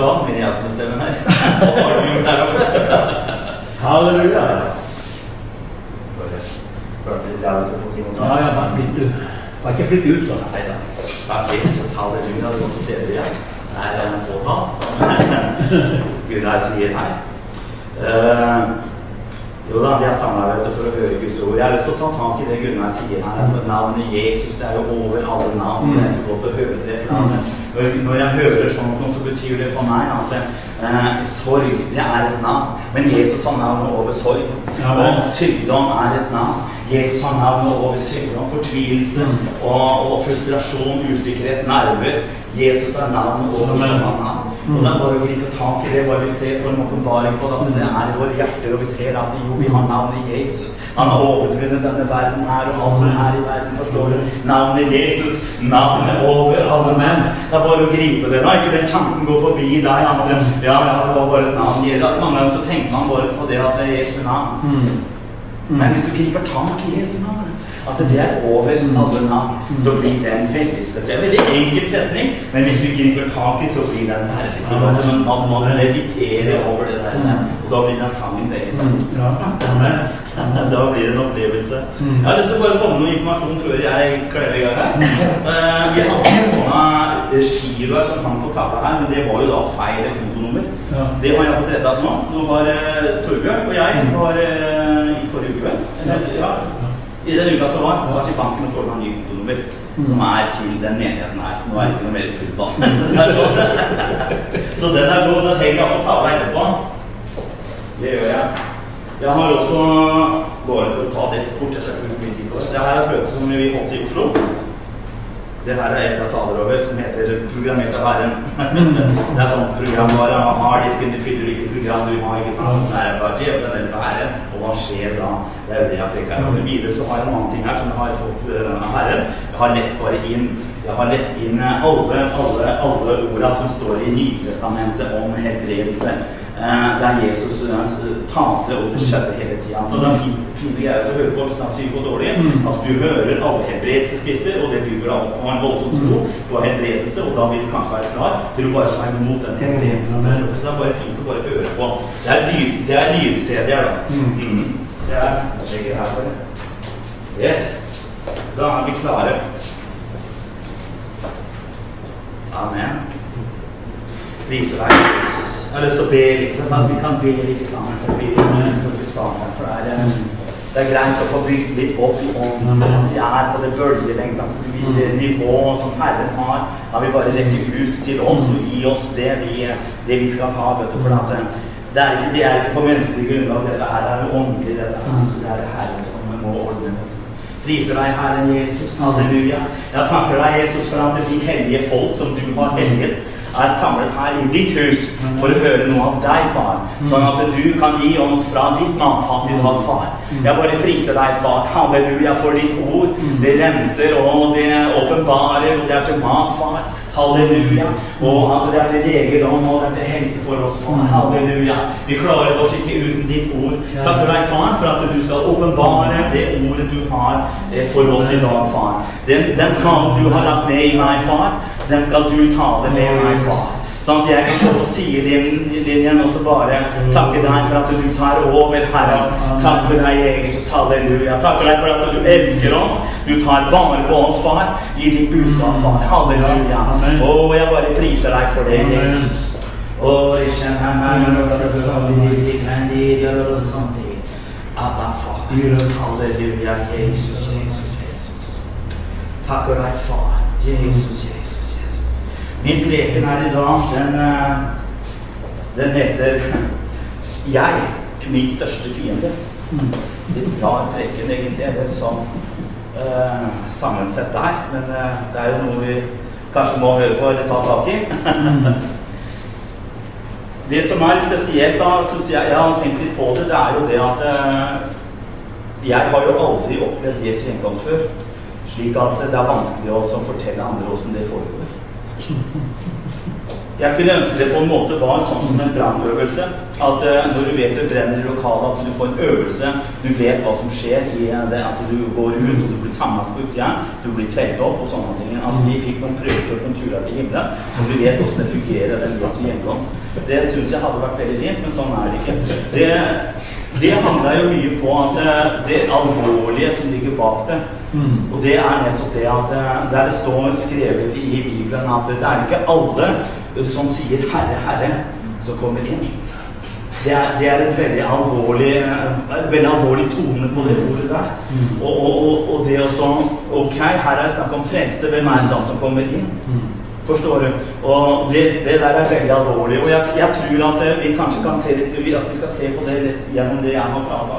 du ha? Men jeg som bestemmer her. Hva har du gjort her oppe? Halleluja. Hørte litt jævlig på ting Ja, ja, bare flytt du. Bare ikke flytt ut sånn. Nei da. Takk Jesus, halleluja. Det er godt å se dere igjen. Det er en fåtall, som Gunnar sier her. Uh, jo da, vi er samla for å høre Guds ord. Jeg har lyst til å ta tak i det Gunnar sier her, at navnet Jesus det er jo over alle navn. Det er så godt å høre det. For når, når jeg hører sånt noe, så betyr det for meg at eh, sorg, det er et navn. Men Jesus har navnet over sorg. Ja, Og sykdom er et navn. Jesus har navnet over sykdom, fortvilelse og, og frustrasjon, usikkerhet, nerver. Jesus har navnet over sånne navn. Og det er bare å gripe tak i det, bare vi ser for en åpenbaring på det, at det er i våre hjerter, og vi ser at jo, vi har navnet Jesus. Han har overvunnet denne verden her, og alt som er i verden, forstår du? Navnet Jesus, navnet over alle menn. Det er bare å gripe det. nå er ikke den sjansen går forbi deg. Andre. Ja, ja, det var bare et navn. Mange ganger så tenker man bare på det at det er Jesu navn. Men hvis du griper tak i Jesu navn, at det er over alle navn, så blir det en veldig spesiell, veldig enkel setning, men hvis du griper tak i, så blir den verdifull. Altså, man, man, mediterer over det der, og da blir den sangen veldig sånn. Da blir det en opplevelse. Jeg har lyst til å bare komme med noe informasjon før jeg kler i gang her. Eh, vi hadde sånne giroer som hang på tavla her, men det var jo da feil kontonummer. Ja. Det har jeg fått rettet nå. Nå var eh, Torbjørn og jeg var eh, i forrige uke, ja, i den uka som var, var til banken og så en ny kontonummer. Som er til den menigheten her, så nå er det ikke noe mer tull sånn. Så den er god. Da trenger jeg på tavla etterpå. Det gjør jeg. Jeg har også, bare for å ta det fort, jeg skal ikke bruke mye tid på det. Det her er et møte som vi holdt i Oslo. Det her er et jeg taler over som heter 'Programmert av Herren'. det er sånn programvare. Harddisken, du fyller hvilket program du har. ikke sant? Det er fra djevelen eller for Herren. Og hva skjer da? Det er jo det jeg preker over. Videre så har jeg en annen ting her som jeg har fått øh, av Herren. Jeg har lest bare inn jeg har lest inn alle, alle, alle orda som står i Nytestamentet om helbredelse. Eh, der Jesus øh, talte, og det skjedde hele tida. Så det er fint, fine greier å høre på hvis man er syk og dårlig. At du hører alle helbredelsesskrifter, og det bygger deg opp på en voldsom tro på helbredelse, og da vil du kanskje være klar til å bare ta imot den helbredelsen. Så det er bare fint å bare høre på. Det er, lyd, det er lyd-CD-er, da. Mm. Så jeg legger her bare. Yes. Da er vi klare. Amen. Prise deg, Jesus. Jeg har lyst til å be litt, for at vi kan be litt sammen for, vi starter. For det er, det er greit å få bygd litt opp i ånden. At vi er på det bølgelengden, altså det, nivået som Herren har. Da vi bare rekker ut til oss og gi oss det vi, det vi skal ha. vet du, for at det, er ikke, det er ikke på menneskelig grunnlag. Dette her er åndelig. dette her, så Det er Herren som må ordne det. Priser deg, Herren Jesus. Halleluja. Jeg takker deg, Jesus, for at de hellige folk som du har helliget, er samlet her i ditt hus for å høre noe av deg, far. Sånn at du kan gi oss fra ditt matfat i dag, far. Jeg bare priser deg, far. Halleluja for ditt ord. Det renser, og det åpenbarer, og det er til mat, far. Halleluja. Og at det er til legedom, og det er til helse for oss, far. Halleluja. Vi klarer oss ikke uten ditt ord. Takker deg, far, for at du skal åpenbare det ordet du har eh, for oss i dag, far. Den, den talen du har lagt ned i meg, far, den skal du tale med meg, far. Sånn at jeg kan få sidelinjen og så bare takke deg for at du tar over, Herre. Takk for deg, Jesus. Halleluja. Takker deg for at du elsker oss. Du tar vare på oss, far, i ditt budskap, far. Halleluja. Og jeg bare priser deg for det, Jesus. Kjenner Abba, far. Halleluja, Jesus, Jesus, Jesus. Takker deg, far. Jesus, Jesus. Min preken her i dag, den, eh, den heter 'Jeg, min største fiende'. Litt rar preken, egentlig. Det sånn uh, sammensett der. Men uh, det er jo noe vi kanskje må høre på eller ta tak i. Det som er spesielt, da, synes jeg, jeg har tenkt litt på det, det er jo det at uh, jeg har jo aldri opplevd Jesu gjenkomst før. Slik at det er vanskelig å fortelle andre åssen det foregår. Jeg kunne ønske det på en måte var sånn som en brannøvelse. At uh, når du vet det brenner i lokalet, at du får en øvelse. Du vet hva som skjer i eh, det. At du går ut, og du blir samlet på utsida. Du blir telt opp og sånne ting. At vi fikk noen prøvekjørt noen turer til himmelen, så vi vet hvordan det fungerer. den. Det syns jeg hadde vært veldig fint, men sånn er det ikke. Det, det handla jo mye på at eh, det alvorlige som ligger bak det. Mm. Og det er nettopp det at eh, der det står skrevet i Bibelen at det er ikke alle eh, som sier 'Herre, Herre', som kommer inn. Det er, det er et veldig alvorlig, veldig alvorlig tone på det ordet der. Mm. Og, og, og, det å så Ok, her er det snakk om frelste. Hvem er det da som kommer inn? Mm. Forstår du? Og det, det der er veldig alvorlig. Og jeg, jeg tror at eh, vi kanskje kan se litt At vi skal se på det rett gjennom det jeg har prata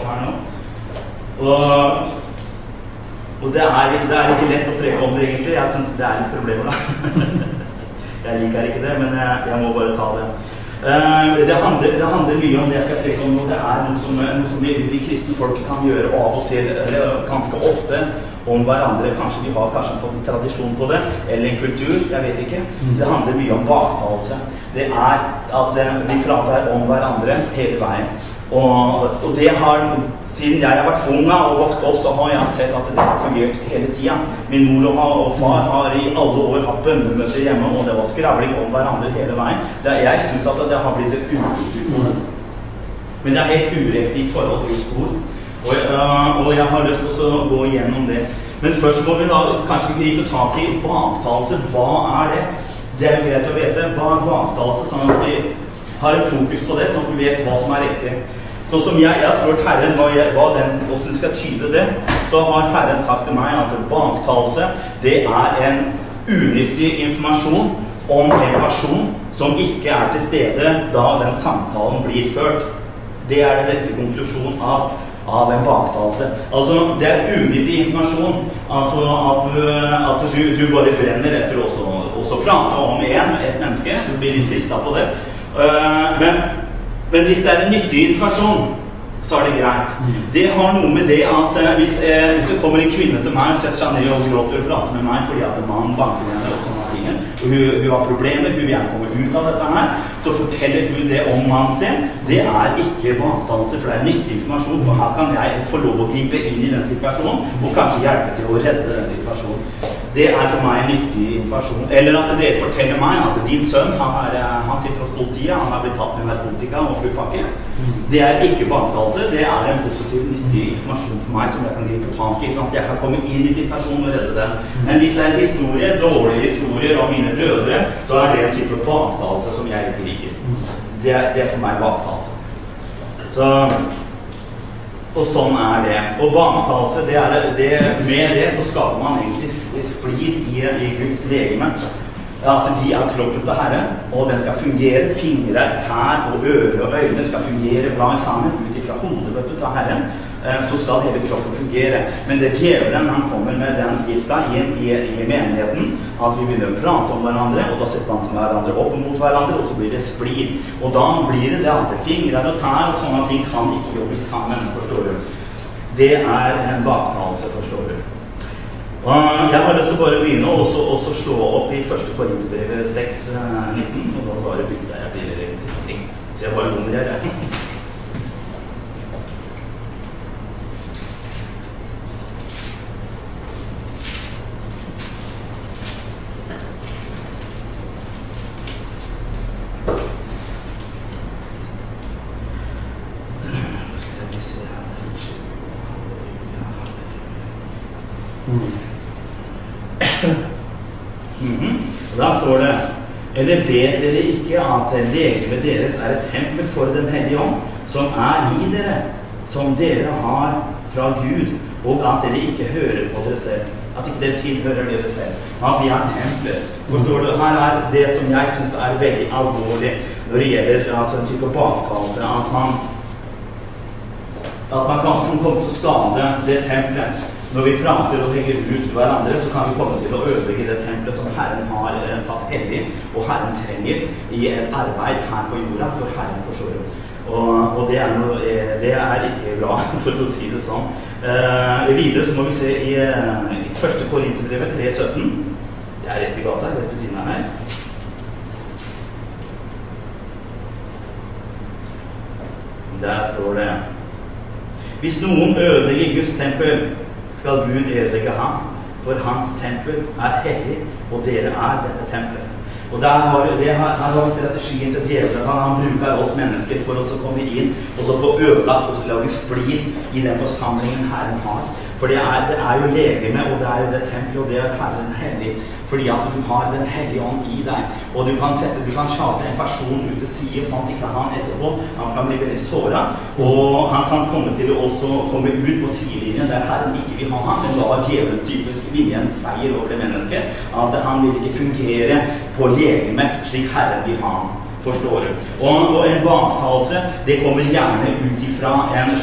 om her nå. Og, og det, er, det er ikke lett å preke om det, egentlig. Jeg syns det er litt problemer, da. jeg liker ikke det, men jeg, jeg må bare ta det. Eh, det, handler, det handler mye om det jeg skal preke om nå. Det er noe som, noe som vi, vi kristne folk kan gjøre av og til, eller ganske ofte, om hverandre. Kanskje vi har kanskje fått en tradisjon på det, eller en kultur. Jeg vet ikke. Det handler mye om baktalelse. Det er at eh, vi prater om hverandre hele veien. Og, og det har, siden jeg har vært ung og vokst opp, så har jeg sett at det har fungert hele tida. Min mor og, far har i alle år hatt bønnemøter hjemme, og det var skravling om hverandre hele veien. Det, jeg syns at det har blitt et ukultur. Men det er helt uriktig i forhold til spor. Og, øh, og jeg har lyst til å gå igjennom det. Men først må vi da kanskje gripe tak i baktalelse. Hva er det? Det er greit å vite. Hva er baktalelse? Sånn at har en fokus på det, sånn at vi vet hva som er riktig. Sånn som jeg, jeg har spurt Herren hva, jeg, hva den, hvordan skal tyde det, så har Herren sagt til meg at baktalelse, det er en unyttig informasjon om en person som ikke er til stede da den samtalen blir ført. Det er den rette konklusjonen av, av en baktalelse. Altså, det er unyttig informasjon. Altså at, du, at du, du bare brenner etter også prate om en, et menneske. Du blir litt frista på det. Uh, men, men hvis det er en nyttig informasjon, så er det greit. Det har noe med det at uh, hvis, eh, hvis, det kommer en kvinne til meg og setter seg ned og gråter og prater med meg fordi at en mann banker henne og sånne ting, og hun, hun, har problemer, hun vil gjerne komme ut av dette her, så forteller hun det om mannen sin. Det er ikke bakdannelse, for det er nyttig informasjon. For her kan jeg få lov å gripe inn i den situasjonen og kanskje hjelpe til å redde den situasjonen. Det er for meg nyttig informasjon. Eller at dere forteller meg at din sønn han, er, han sitter hos politiet, han har blitt tatt med narkotika og full pakke. Det er ikke baktalelse, det er en positiv, nyttig informasjon for meg som jeg kan gripe tak i. sånn at jeg kan komme inn i situasjonen og redde den. Men hvis det er historie, dårlige historier om mine brødre, så er det en type baktalelse som jeg ikke liker. Det er, det er for meg baktalelse. Så og sånn er det. Og baktalelse, det det, med det så skaper man egentlig splid i, i Guds legeme. At vi er kroppen til Herre, og den skal fungere. Fingre, tær og ører og øyne skal fungere bra sammen ut ifra hodet til Herren. Så skal hele kroppen fungere. Men det djevelen han kommer med den gifta inn i, i, menigheten, at vi begynner å prate om hverandre, og da setter man hverandre opp mot hverandre, og så blir det splid. Og da blir det det at fingre og tær og sånne ting kan ikke jobbe sammen, forstår du. Det er en baktalelse, forstår du. Jeg har lyst til å bare begynne og også slå opp i 1. Korinterbrev 6.19. Og da bare bytta jeg til egentlig. Så jeg bare bommer her. Mm -hmm. Da står det Eller vet dere ikke at legemet deres er et tempel for Den hellige ånd, som er i dere, som dere har fra Gud, og at dere ikke hører på dere selv? At ikke dere tilhører dere selv. At vi er templer. Forstår du? Her er det som jeg syns er veldig alvorlig når det gjelder altså, en type baktalelse. At man at man kan komme til å skade det tempelet. Når vi prater og tenker ut hverandre, så kan vi komme til å ødelegge det tempelet som Herren har satt hellig, og Herren trenger i et arbeid her på jorda, for Herren forstår det. Og, og det, er noe, eh, det, er ikke bra, for å si det sånn. Eh, videre så må vi se i, eh, i 1. Korinterbrevet 3.17. Det er rett i gata, rett ved siden av her. Der står det Hvis noen ødelegger Guds tempel skal Gud ødelegge ham. For hans tempel er hellig, og dere er dette tempelet. Og der har, det har, her har strategien til djevelen. Han, bruker oss mennesker for oss å komme inn og så få ødelagt og lage splid i den forsamlingen Herren har. For det er, det er jo legeme, og det er jo det tempelet, og det er Herren hellig. Fordi at du har Den hellige ånd i deg. Og du kan sette, du kan sjate en person ut til side, sånn at ikke han etterpå Han kan bli veldig såra. Og han kan komme til å også komme ut på sidelinjen der Herren ikke vil ha ham. Men da har djevelen typisk vunnet en seier over det mennesket. At han vil ikke fungere på legemet slik Herren vil ha ham. Forstår du? Og, og en baktalelse det kommer gjerne ut ifra en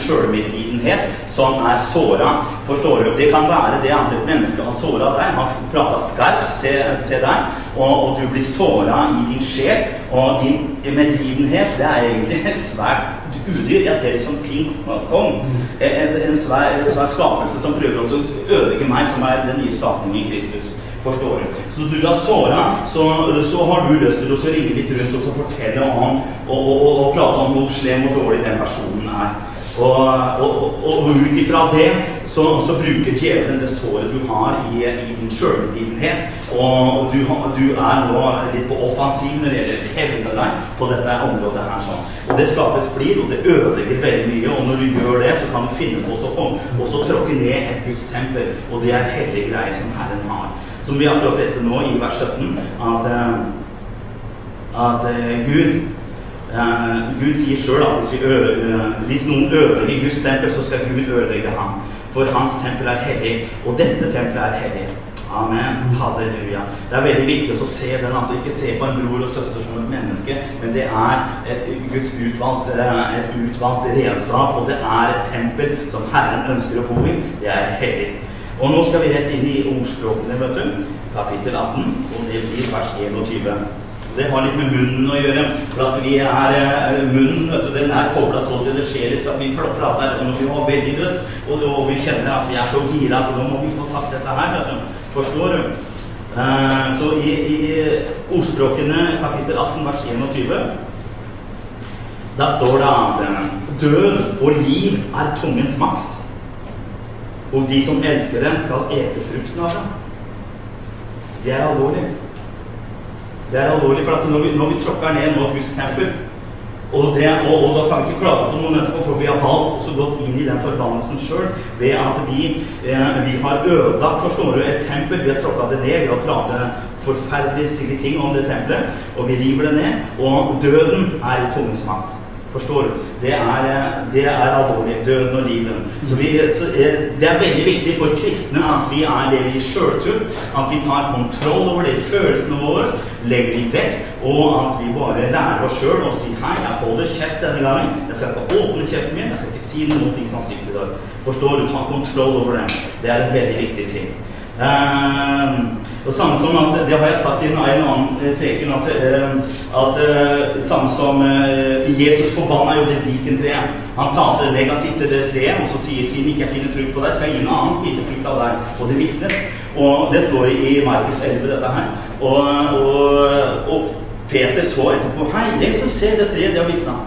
sjølmedlidenhet som er såra. Forstår du? Det kan være det at et menneske har såra deg, har prata skarpt til, til deg, og, og, du blir såra i din sjel. Og din medlidenhet, det er egentlig et svært udyr. Jeg ser det som King Kong. En, en, svær, en svær skapelse som prøver å ødelegge meg, som er den nye skapningen i Kristus. Forstår du? Så du har såra, så, så, har du lyst til å ringe litt rundt og fortelle om og, og, og, og prate om hvor slem og dårlig den personen er. Og, ut ifra det så, så, bruker djevelen det såret du har i, i din sjølbegivenhet. Og du, du, er nå litt på offensiv når det gjelder å hevne på dette området her. sånn. Og Det skaper splid, og det ødelegger veldig mye. Og når du gjør det, så kan du finne på å tråkke ned et Guds tempel. Og det er hellige greier som Herren har som vi akkurat leste nå i vers 17, at, eh, at eh, Gud Gud sier sjøl at hvis, uh, hvis, noen ødelegger Guds tempel, så skal Gud ødelegge ham. For hans tempel er hellig, og dette tempelet er hellig. Amen. Halleluja. Det er veldig viktig å se den. altså Ikke se på en bror og søster som et menneske, men det er et Guds utvalgt, et utvalgt redskap, og det er et tempel som Herren ønsker å bo i. Det er hellig. Og nå skal vi rett inn i ordspråkene, vet du. Kapittel 18, og det blir vers 21. Det har litt med munnen å gjøre. For at vi er eh, Munnen vet du, den er kobla så til det sjeliske at vi prater om når vi har veldig lyst, og, og, vi kjenner at vi er så gira at nå må vi få sagt dette her. vet du. Forstår du? Eh, så i, i ordspråkene kapittel 18 vers 21 da står det at død og liv er tungens makt. Og de som elsker den, skal ete frukten av den. Det er alvorlig. Det er alvorlig, for når vi, når vi tråkker ned nå Guds tempel og, det, og, og, da kan vi ikke klage på noen etterpå, for vi har valgt også gått inn i den forbannelsen sjøl ved at vi, eh, vi, har ødelagt forstår du, et tempel. Vi har tråkka det ned. Vi har pratet forferdelige stygge ting om det tempelet, og vi river det ned. Og døden er i tungens makt. Forstår du? Det er, det er alvorlig. Døden og livet. Så, vi, så det er veldig viktig for kristne at vi er det vi sjøltull. At vi tar kontroll over det følelsene våre, legger de vekk, og at vi bare lærer oss sjøl å si hei, jeg holder kjeft denne gangen. Jeg skal ikke åpne kjeften min. Jeg skal ikke si noe som er sykt i dag. Forstår du? Ta kontroll over det. Det er en veldig viktig ting. Uh, og samme som at, Det har jeg sagt i en, annen eh, preken at, uh, at uh, Samme som Jesus forbanna jo det vikentreet. Han talte negativt til det treet og så sier siden ikke jeg finner frukt på deg, skal ingen annen spise frukt av deg. Og det visnes. Og det står i Markus 11, dette her. Og, og, og Peter så etterpå Hei, Jesus, se det treet, det har visna.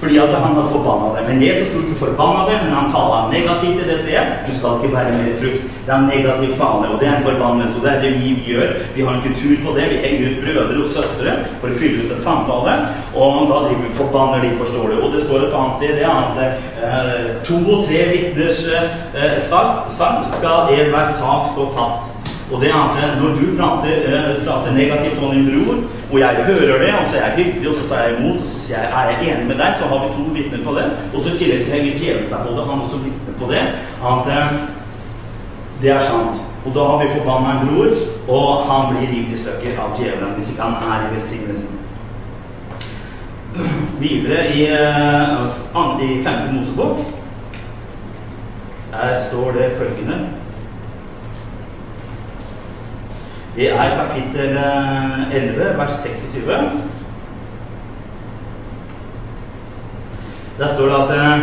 Fordi at han hadde forbanna det. Men Jesus sto ikke forbanna det, men han tala negativt til det treet. Du skal ikke bære mer frukt. Det er en negativ tale, og det er en forbannelse. Og det er det vi, gjør. Vi har en kultur på det. Vi henger ut brødre og søstre for å fylle ut en samtale. Og da driver vi forbanner de, forstår du. Og det står et annet sted det at eh, to og tre vitners eh, sang skal enhver sak stå fast. Og det er at eh, når du prater, eh, prater, negativt om din bror, og jeg hører det, og så er jeg hyggelig, og så tar jeg imot, og så sier jeg er jeg enig med deg, så har vi to vitner på det. Og så i tillegg så henger djevelen seg på det, han også vitner på det. At eh, det er sant. Og da har vi forbanna en bror, og han blir revet i stykker av djevelen hvis ikke han er i velsignelsen. Videre i, i 5. Mosebok der står det følgende Det er kapittel 11, eh, vers 26. Der står det at eh,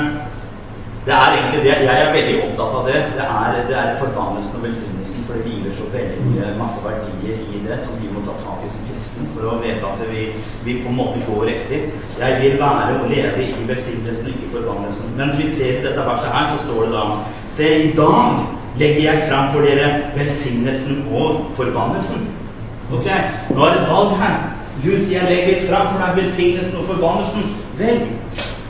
Det er egentlig det. Jeg er veldig opptatt av det. Det er, det er fordannelsen og velsignelsen, for det hviler så veldig masse verdier i det som vi må ta tak i som kristne for å vite at vi, vi på en måte går riktig. Jeg vil være og leve i velsignelsen, ikke forbannelsen. Mens vi ser i dette verset her, så står det da Se, i dag legger jeg fram for dere velsignelsen og forbannelsen. Ok, nå er det et valg her. Gud sier jeg legger fram for deg velsignelsen og forbannelsen. Velg.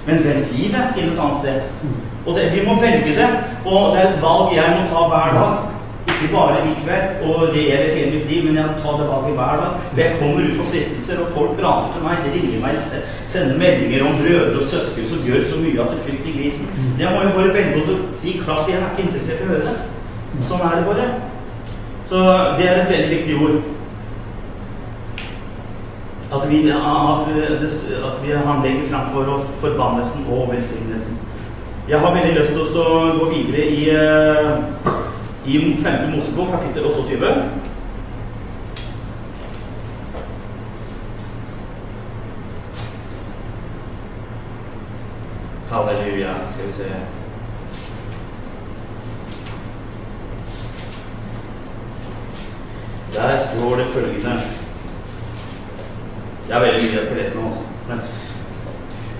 Men velg livet, sier du et annet sted. Og det, vi må velge det. Og det er et valg jeg må ta hver dag. Ikke bare i kveld, og det gjelder hele mitt liv, men jeg tar ta det valget hver dag. For jeg kommer ut for fristelser, og folk prater til meg. De ringer meg, sender meldinger om brødre og søsken som gjør så mye at det fyller i grisen. Jeg må jo bare velge å si klart jeg er ikke interessert i å høre det. Sånn er det bare. Så det er et veldig viktig ord. At, vi, at, vi, at vi, han legger fram for oss forbannelsen og velsignelsen. Jeg har veldig lyst til å gå videre i, i 5. Mosebok, kapittel 28. Halleluja. Skal vi se Der står det følgende Det er veldig mye jeg skal lese nå også.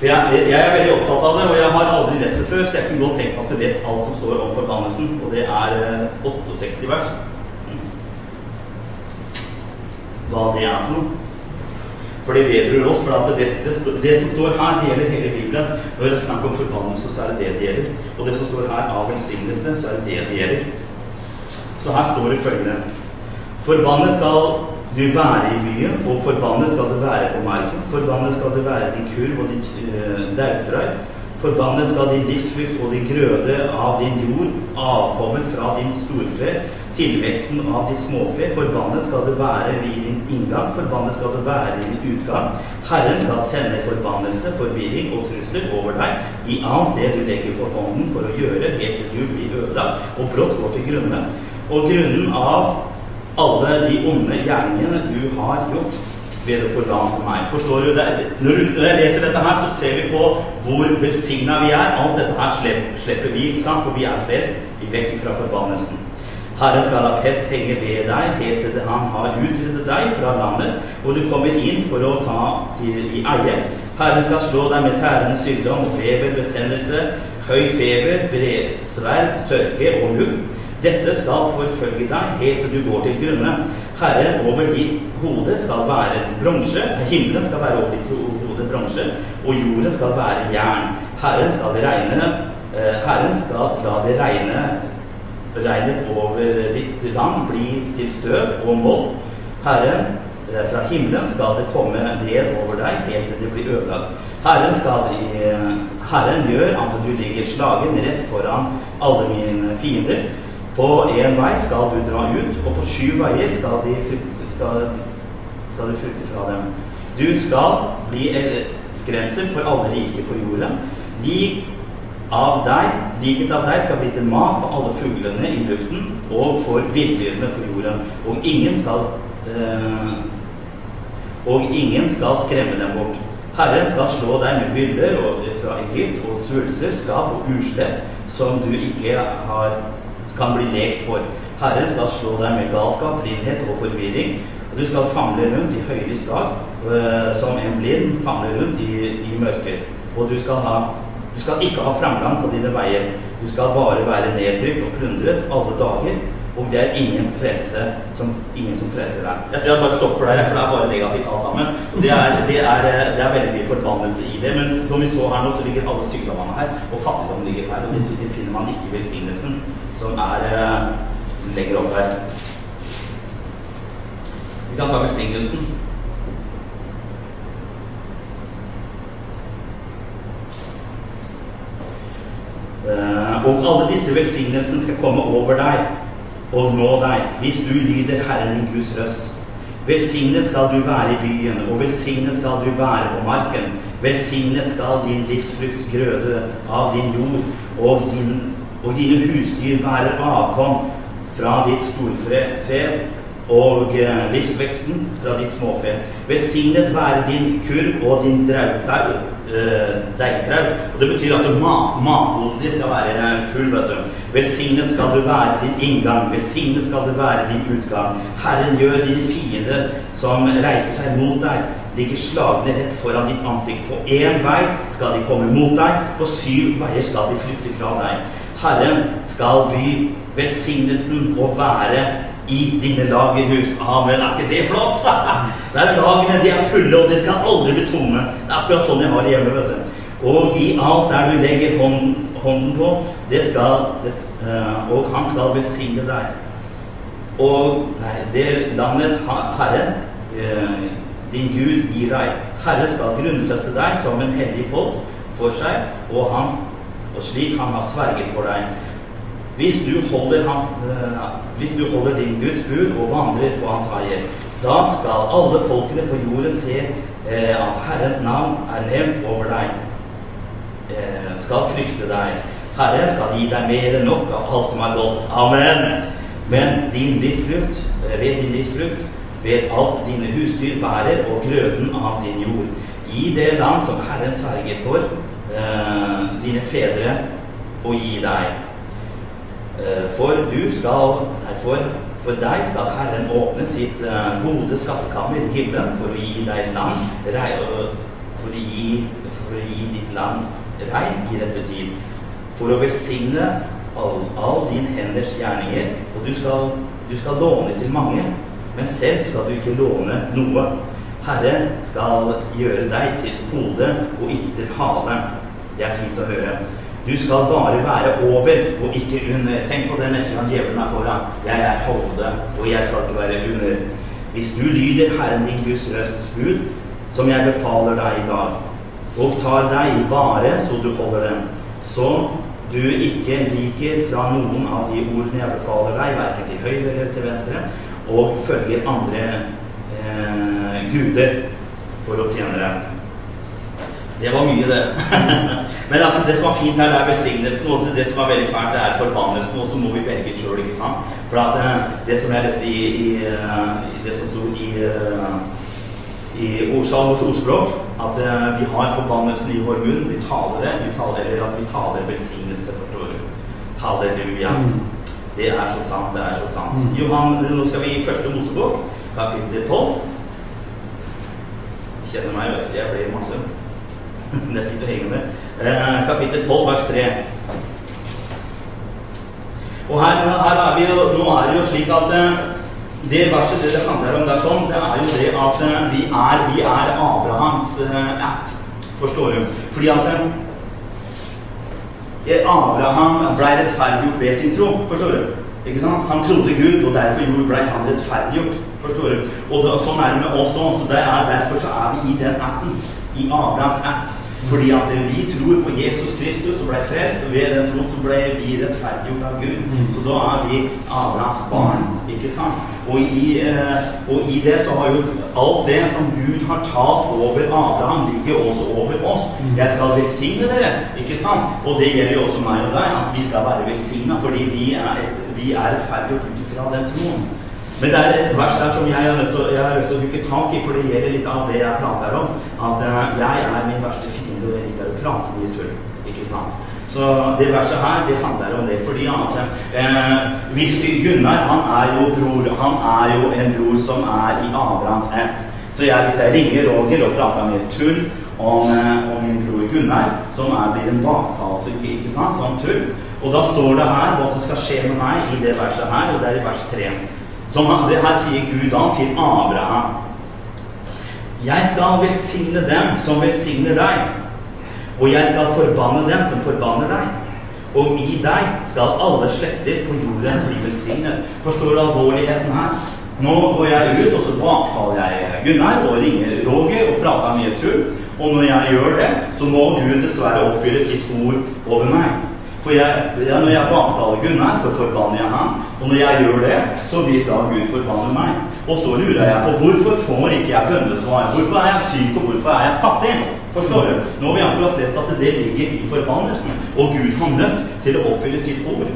For jeg, jeg, er veldig opptatt av det, og jeg har aldri lest det før, så jeg kunne godt tenkt meg å lese alt som står om forbannelsen, og det er 68 vers. Hva det er for noe. For det vedrører oss. For det, det, det, som står her, det gjelder hele Bibelen. Når det er snakk om forbannelse, så er det det det gjelder. Og det som står her av velsignelse, så er det det det gjelder. Så her står det følgende Forbannet skal du være i byen, og forbannet skal du være på marken. Forbannet skal du være din kurv og ditt uh, dautrøy. Forbannet skal din livsfrukt og din grøde av din jord, avkommet fra din storfe, tilveksten av de småfe. Forbannet skal du være ved din inngang, forbannet skal du være i din utgang. Herren skal sende forbannelse, forvirring og trussel over deg i alt det du legger for hånden for å gjøre, helt til du blir ødelagt og brått går til grunne. Og grunnen av alle de onde gjerningene du har gjort ved å forlate meg. Forstår du det? Når jeg leser dette her, så ser vi på hvor velsigna vi er. Alt dette her slipper vi, ikke sant? for vi er frelst. Vi vekk fra forbannelsen. Herren skal la pest henge ved deg helt til han har utryddet deg fra landet, og du kommer inn for å ta til i eie. Herren skal slå deg med tærende sykdom, feber, betennelse, høy feber, bredsverd, tørke og lugg. Dette skal forfølge deg helt til du går til grunne. Herre, over ditt hode skal være bronse, himmelen skal være over ditt hode bronse, og jorden skal være jern. Herren skal regne eh, Herren skal la det regne regnet over ditt land bli til støv og mold. Herren eh, fra himmelen skal det komme ned over deg helt til det blir ødelagt. Herren, skal, Herren gjør at du ligger slagen rett foran alle mine fiender. På én vei skal du dra ut, og på sju veier skal, de frykte, skal, skal du frykte fra dem. Du skal bli skremsel for alle rike på. Lik av deg, liket av deg skal bli til mat for alle fuglene i luften og for villdyrene på jorden. Og ingen skal øh, og ingen skal skremme dem bort. Herren skal slå deg med byller fra Egypt og svulster, skap og uslett som du ikke har kan bli lekt for. Herren skal slå deg med galskap, blindhet og forvirring. Og du skal famle rundt i høylys dag uh, som en blind famler rundt i, i mørket. Og du skal, ha, du skal ikke ha framgang på dine veier. Du skal bare være nedtrykt og plundret alle dager. Og det er ingen frelse som, ingen som frelser deg. Jeg tror jeg bare stopper der, for det er bare negativt alt sammen. Det er, det, er, det er, veldig mye forbannelse i det. Men som vi så her nå, så ligger alle sykdommene her, og fattigdom ligger her. Og det finner man ikke velsignelsen som er lenger opp her. Vi kan ta velsignelsen. Uh, og alle disse velsignelsene skal komme over deg og nå deg, hvis du lyder Herren din Guds røst. Velsignet skal du være i byen, og velsignet skal du være på marken. Velsignet skal din livsfrukt grøde av din jord, og, din, og dine husdyr bære avkom fra ditt storfe og eh, livsveksten fra ditt småfe. Velsignet være din kurv og din drautau, deigfrø. Og det betyr at mat, mathodet skal være full. vet du. Velsignet skal du være din inngang, velsignet skal du være din utgang. Herren gjør dine fiender som reiser seg mot deg, ligger slagne rett foran ditt ansikt. På én vei skal de komme mot deg, på syv veier skal de flytte fra deg. Herren skal by velsignelsen og være i dine lagerhus. Amen. Er ikke det flott? Der er lagene, de er fulle, og de skal aldri bli tomme. Det er akkurat sånn jeg har det hjemme. vet du. Og i alt der du legger hånden, hånden på, det skal, det, eh, og han skal velsigne deg. Og nei, det landet Herren, eh, din Gud, gir deg. Herren skal grunnfeste deg som en hellig folk for seg, og, hans, og slik han har sverget for deg. Hvis du holder, hans, eh, hvis du holder din Guds bud og vandrer på hans veier, da skal alle folkene på jorden se eh, at Herrens navn er nevnt over deg. Eh, skal frykte deg. Herren skal gi deg mer enn nok av alt som er godt. Amen. Men din livsfrukt, eh, ved din livsfrukt, ved alt dine husdyr bærer, og grøden av din jord, i det land som Herren sverger for eh, dine fedre og gi deg. Eh, For du skal derfor for deg skal Herren åpne sitt eh, gode skattekammer i himmelen for å gi deg land for å gi, for å gi ditt land regn i rette tid. For å velsigne all, all din henders gjerninger. Og du skal, du skal låne til mange, men selv skal du ikke låne noe. Herren skal gjøre deg til hode og ikke til hale. Det er fint å høre. Du skal bare være over og ikke under. Tenk på det neste gang djevelen er foran. Jeg er hode, og jeg skal ikke være under. Hvis du lyder Herren din Guds røsts bud, som jeg befaler deg i dag, og tar deg i vare så du holder dem, så du ikke liker fra noen av de ordene jeg befaler deg, verken til høyre eller til venstre, og følger andre eh, guder for å tjene dem. Det var mye, det. Men altså, det som er fint her, det er velsignelsen, og det som er veldig fælt, det er forbannelsen. Og så må vi velge sjøl, ikke sant. For at eh, det som jeg leste i, i, eh, i det som sto i, eh, i Orsalvors ordspråk, at vi har forbannelsen i vår munn. Vi taler det, vi taler, eller at vi taler velsignelse, forstår du. Halleluja. Mm. Det er så sant, det er så sant. Mm. Johan, nå skal vi i første Mosebok, kapittel 12. Kjenner meg, vet du. Jeg blir masse. Det er fint å henge med. Eh, kapittel 12, vers 3. Og her, her er vi jo, nå er det jo slik at eh, det verset det det handler om der sånn, det er jo det at eh, vi er, vi er Abrahams ætt. Forstår du? Fordi at Abraham ble rettferdiggjort ved sin tro. Forstår du? Ikke sant? Han trodde Gud, og derfor ble han rettferdiggjort. Forstår du? Og sånn er det med oss òg. Er, derfor så er vi i den ætten. I Abrahams ætt. Fordi at vi tror på Jesus Kristus og ble frelst, og ved den troen så ble vi rettferdiggjort av Gud. Mm. Så da er vi Abrahams barn, ikke sant? Og i, eh, og i det så har jo alt det som Gud har talt over Abraham, ligger også over oss. Mm. Jeg skal velsigne dere, ikke sant? Og det gjelder jo også meg og deg, at vi skal være velsigna fordi vi er, et, vi er rettferdiggjort ut ifra den troen. Men det er et vers der som jeg har, lyst til å hooke tak i, for det gjelder litt av det jeg prater om. At eh, jeg er min verste fiende, og ikke er prate mye tull. Ikke sant? Så det verset her, det handler om det. Fordi at eh, hvis Gunnar, han er jo bror, han er jo en bror som er i Abrahams ett. Så jeg, hvis jeg ringer Roger og prater mye tull om, eh, om min bror Gunnar, som er, blir en baktalelse, ikke, sant, sånn tull. Og da står det her hva som skal skje med meg i det verset her, og det er i vers 3. Som det her sier Gud da til Abraham. Jeg skal velsigne dem som velsigner deg, og jeg skal forbanne dem som forbanner deg. Og i deg skal alle slekter på jorden bli velsignet. Forstår alvorligheten her? Nå går jeg ut, og så baktaler jeg Gunnar og ringer Roger og prater mye tull. Og når jeg gjør det, så må Gud dessverre oppfylle sitt ord over meg. For jeg, når jeg baktaler Gunnar, så forbanner jeg ham. Og når jeg gjør det, så vil da Gud forbanne meg. Og så lurer jeg på hvorfor får ikke jeg bønnesvar? Hvorfor er jeg syk, og hvorfor er jeg fattig? Forstår du? Nå har vi akkurat lest at det ligger i forbannelsen. Og Gud har nødt til å oppfylle sitt ord.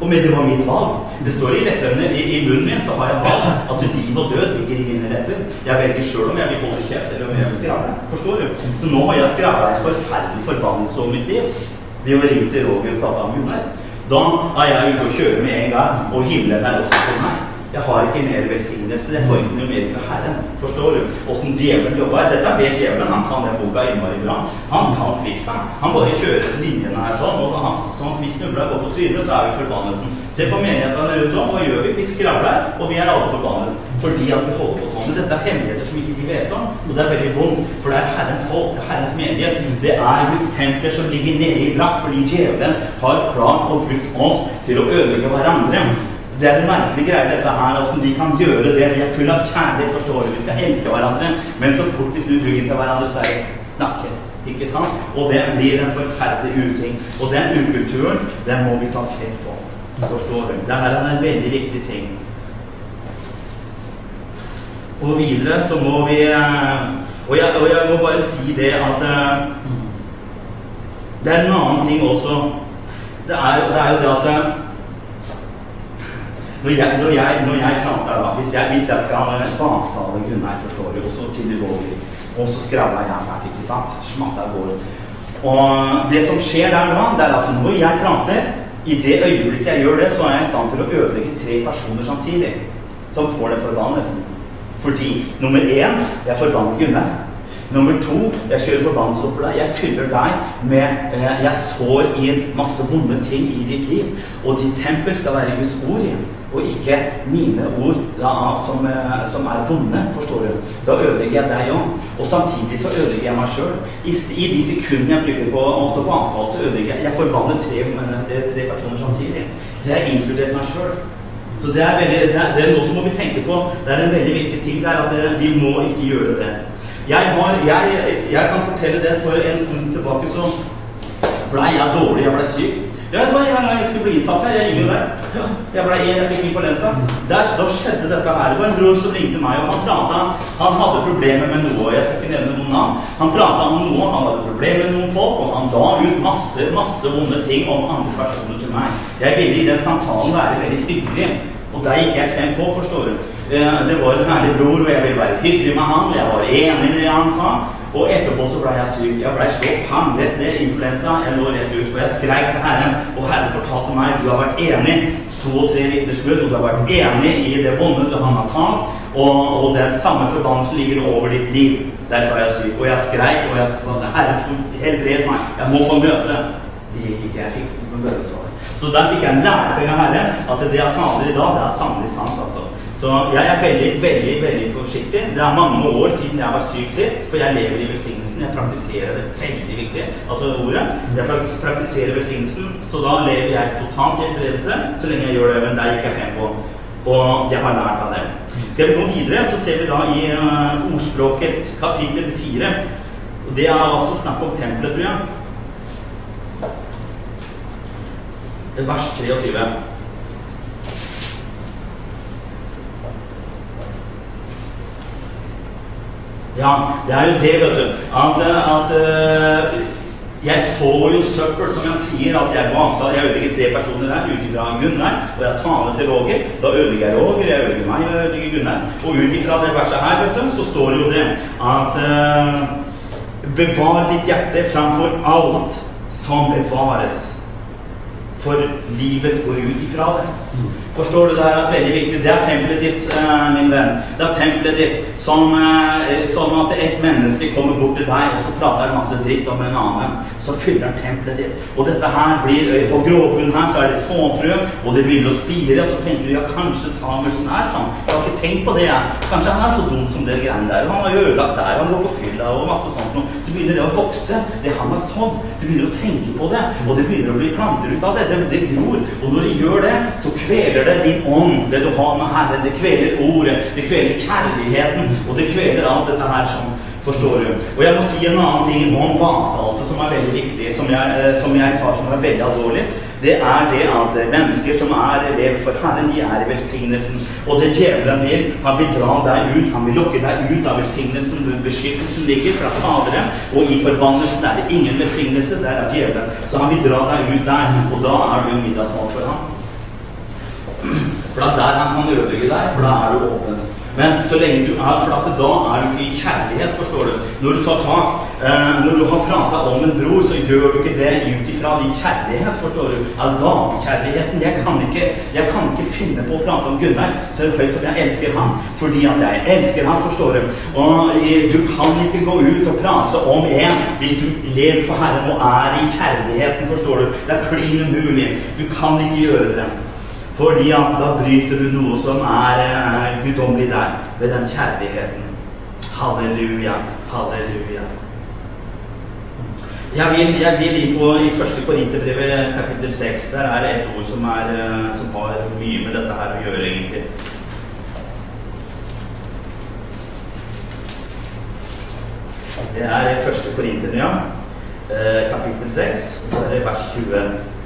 Og med det var mitt valg. Det står i leppene i, i munnen min, så har jeg valg. Altså liv og død ligger i mine lepper. Jeg velger sjøl om jeg vil holde kjeft, eller om jeg vil skravle. Forstår du? Så nå har jeg skravla en forferdelig forbannelse over mitt liv. Det å ringe til Roger og prate om Gunnar. Da er jeg ute og kjører med en gang, og himmelen er også for meg. Jeg har ikke mer velsignelse. Jeg får ikke noe mer fra Herren. Forstår du? Åssen djevelen jobber. Dette vet djevelen. Han kan den boka innmari bra. Han kan triksa. Han bare kjører linjene her sånn. Og han, sånn vi snubler går på trynet, så er vi forbannelsen. Se på menighetene rundt om. Hva gjør vi? Vi skravler, og vi er alle forbannet. Fordi at vi holder på sånn. Men dette er hemmeligheter som ikke de vet om. Og det er veldig vondt. For det er Herrens folk, det er Herrens menighet. Det er Guds templer som ligger nede i brakk. Fordi djevelen har klart og brukt oss til å ødelegge hverandre. Det er en merkelig greie, dette her. åssen de kan gjøre det. Vi er full av kjærlighet, forstår du. Vi skal elske hverandre. Men så fort vi snur ryggen til hverandre, så er det snakke. Ikke sant? Og det blir en forferdelig uting. Og den ukulturen, den må vi ta kveld på. Forstår du? Dette er en veldig viktig ting. Og videre så må vi Og jeg, og jeg må bare si det at Det er en annen ting også. Det er, det er jo det at når jeg, når jeg, når jeg planter, da, hvis jeg, hvis jeg skal baktale Gunnar, forstår du, og så til Roger, og så skravler jeg fælt, ikke sant? Smatta går. Og det som skjer der da, det er at når jeg planter, i det øyeblikket jeg gjør det, så er jeg i stand til å ødelegge tre personer samtidig som får den forbannelsen. Fordi nummer én, jeg forbanner Gunnar. Nummer to, jeg kjører forbannelse over deg. Jeg fyller deg med eh, Jeg sår inn masse vonde ting i ditt liv. Og ditt tempel skal være Guds ord igjen. Og ikke mine ord la, som, eh, som, er vonde, forstår du. Da ødelegger jeg deg òg. Og samtidig så ødelegger jeg meg sjøl. I, I, de sekundene jeg bruker på, også på antall, så ødelegger jeg Jeg forbanner tre, eh, tre personer samtidig. Det er inkludert meg sjøl. Så det er, veldig, det, er, det er noe som må vi tenke på. Det er en veldig viktig ting. Det er at vi må ikke gjøre det. Jeg, var, jeg, jeg, kan fortelle det. For en stund tilbake så blei jeg dårlig. Jeg blei syk. Ja, det var en gang jeg skulle bli innsatt her. Jeg gikk jo der. Jeg ble en, jeg fikk influensa. Der, da skjedde dette her. Det var en bror som ringte meg, og han prata Han hadde problemer med noe. og Jeg skal ikke nevne noen navn. Han prata om noe, han hadde problemer med noen folk, og han la ut masse, masse vonde ting om andre personer til meg. Jeg ville i den samtalen være veldig hyggelig. Og der gikk jeg frem på, forstår du. Det var en ærlig bror, og jeg ville være hyggelig med han. og Jeg var enig med det han sa. Og etterpå så ble jeg syk. Jeg ble slått pang rett ned, influensa. Jeg lå rett ut. Og jeg skreik til Herren, og Herren fortalte meg du har vært enig. To og tre vitnesbyrd, og du har vært enig i det vonde du har tatt. Og, og den samme forbannelsen ligger over ditt liv. Derfor er jeg syk. Og jeg skreik, og jeg, Herren som helbred meg. Jeg må på møte. Det gikk ikke. Jeg fikk ikke noe bønnesvar. Så der fikk jeg en lærepenge av Herren at det jeg taler i dag, det er sannelig sant. altså. Så jeg er veldig, veldig veldig forsiktig. Det er mange år siden jeg var syk sist, for jeg lever i velsignelsen. Jeg praktiserer det veldig viktig, altså ordet. Jeg praktiserer velsignelsen, så da lever jeg totalt i fredelse så lenge jeg gjør det. Men der gikk jeg frem på. Og jeg har lært av det. Skal vi gå videre, så ser vi da i uh, ordspråket kapittel 4. Og det er altså snakk om tempelet, tror jeg. Vers 23. Ja, det er jo det, vet du. At, at uh, jeg får jo søppel, som jeg sier. At jeg, antall, jeg ødelegger tre personer der ut ifra Gunnar. Og jeg taler til Roger. Da ødelegger jeg Roger, jeg ødelegger meg, jeg ødelegger Gunnar. Og ut ifra det verset her, vet du, så står det jo det at uh, Bevar ditt hjerte framfor alt som bevares. For livet går ut ifra det. Forstår du? Det her er veldig viktig. Det er tempelet ditt, uh, min venn. Det er tempelet ditt som, uh, som at et menneske kommer bort til deg og så prater masse dritt om en annen. Så fyller han tempelet ditt. Og dette her blir uh, På gråbunnen her så er det såfrø, og det begynner å spire. Og så tenker du ja, kanskje Samuelsen er sånn. Jeg har ikke tenkt på det, jeg. Kanskje han er så dum som det greiene der. Han har jo ødelagt der, han går på fylla og masse sånt noe. Så begynner det å vokse. Det han har sådd. Du begynner å tenke på det, og det begynner å bli planter ut av det. Det, det gror. Og når det gjør det, så kveler det din ånd, det du har med Herren. Det kveler ordet, det kveler kjærligheten, og det kveler alt dette her som Forstår du? Og jeg må si en annen ting om baktalelse som er veldig viktig, som jeg, eh, som jeg tar som er veldig alvorlig. Det er det at mennesker som er elever for Herren, de er i velsignelsen. Og det djevelen vil, han vil dra deg ut, han vil lokke deg ut av velsignelsen. hvor Beskyttelsen ligger fra Faderen, og i forbannelsen er det ingen velsignelse. Der er djevelen. Så han vil dra deg ut der, og da er du middagsmat for ham. For det er der han kan ødelegge deg, for da er du åpen. Men så lenge du er flat, da er du ikke i kjærlighet, forstår du. Når du tar tak eh, Når du har prata om en bror, så gjør du ikke det ut ifra din kjærlighet, forstår du. Agapekjærligheten. Jeg kan ikke Jeg kan ikke finne på å prate om Gunnar så høyt som jeg elsker ham, fordi at jeg elsker ham, forstår du. Og eh, du kan ikke gå ut og prate om en hvis du lever for Herren og er i kjærligheten, forstår du. Det er klin umulig. Du kan ikke gjøre det. Fordi at da bryter du noe som er, er guddommelig der, ved den kjærligheten. Halleluja, halleluja. Jeg vil, jeg vil inn på i første Korinterbrevet kapittel 6. Der er det et ord som, er, eh, som har mye med dette her å gjøre, egentlig. Det er første Korinterne, ja. Eh, kapittel 6, og så er det vers 20.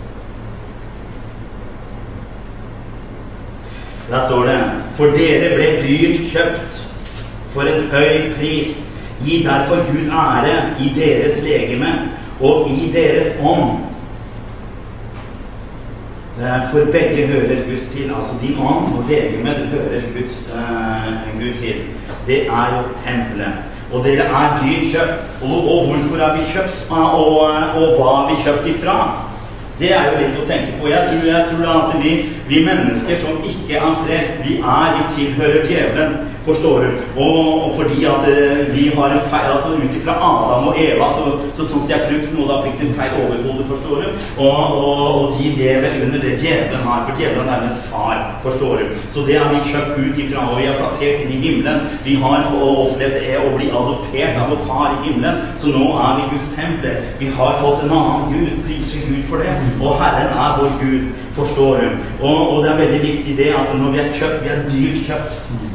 Der står det For dere ble dyrt kjøpt for en høy pris. Gi derfor Gud ære i deres legeme og i deres ånd. For begge hører Guds til. Altså din ånd og legeme det hører Guds, uh, Gud til. Det er jo tempelet. Og dere er dyrt kjøpt. Og, og hvorfor er vi kjøpt? Og, og, og hva er vi kjøpt ifra? Det er jo litt å tenke på. Jeg tror, jeg tror at vi, vi mennesker som ikke er frest, vi er, vi tilhører djevelen. Forstår du? Og, og fordi at eh, vi har en feil altså Ut ifra Adam og Eva så, så tok de frukten, og da fikk de en feil overhode, forstår du? Og, og, og de lever under det djevelen har, for djevelen er deres far, forstår du? Så det har vi kjøpt ut ifra, og vi er plassert inn i himmelen. Vi har opplevd å bli adoptert av vår far i himmelen, så nå er vi Guds tempel. Vi har fått en annen Gud. Priser Gud for det. Og Herren er vår Gud, forstår du? Og, og det er veldig viktig det at når vi er kjøpt, vi er dyrt kjøpt.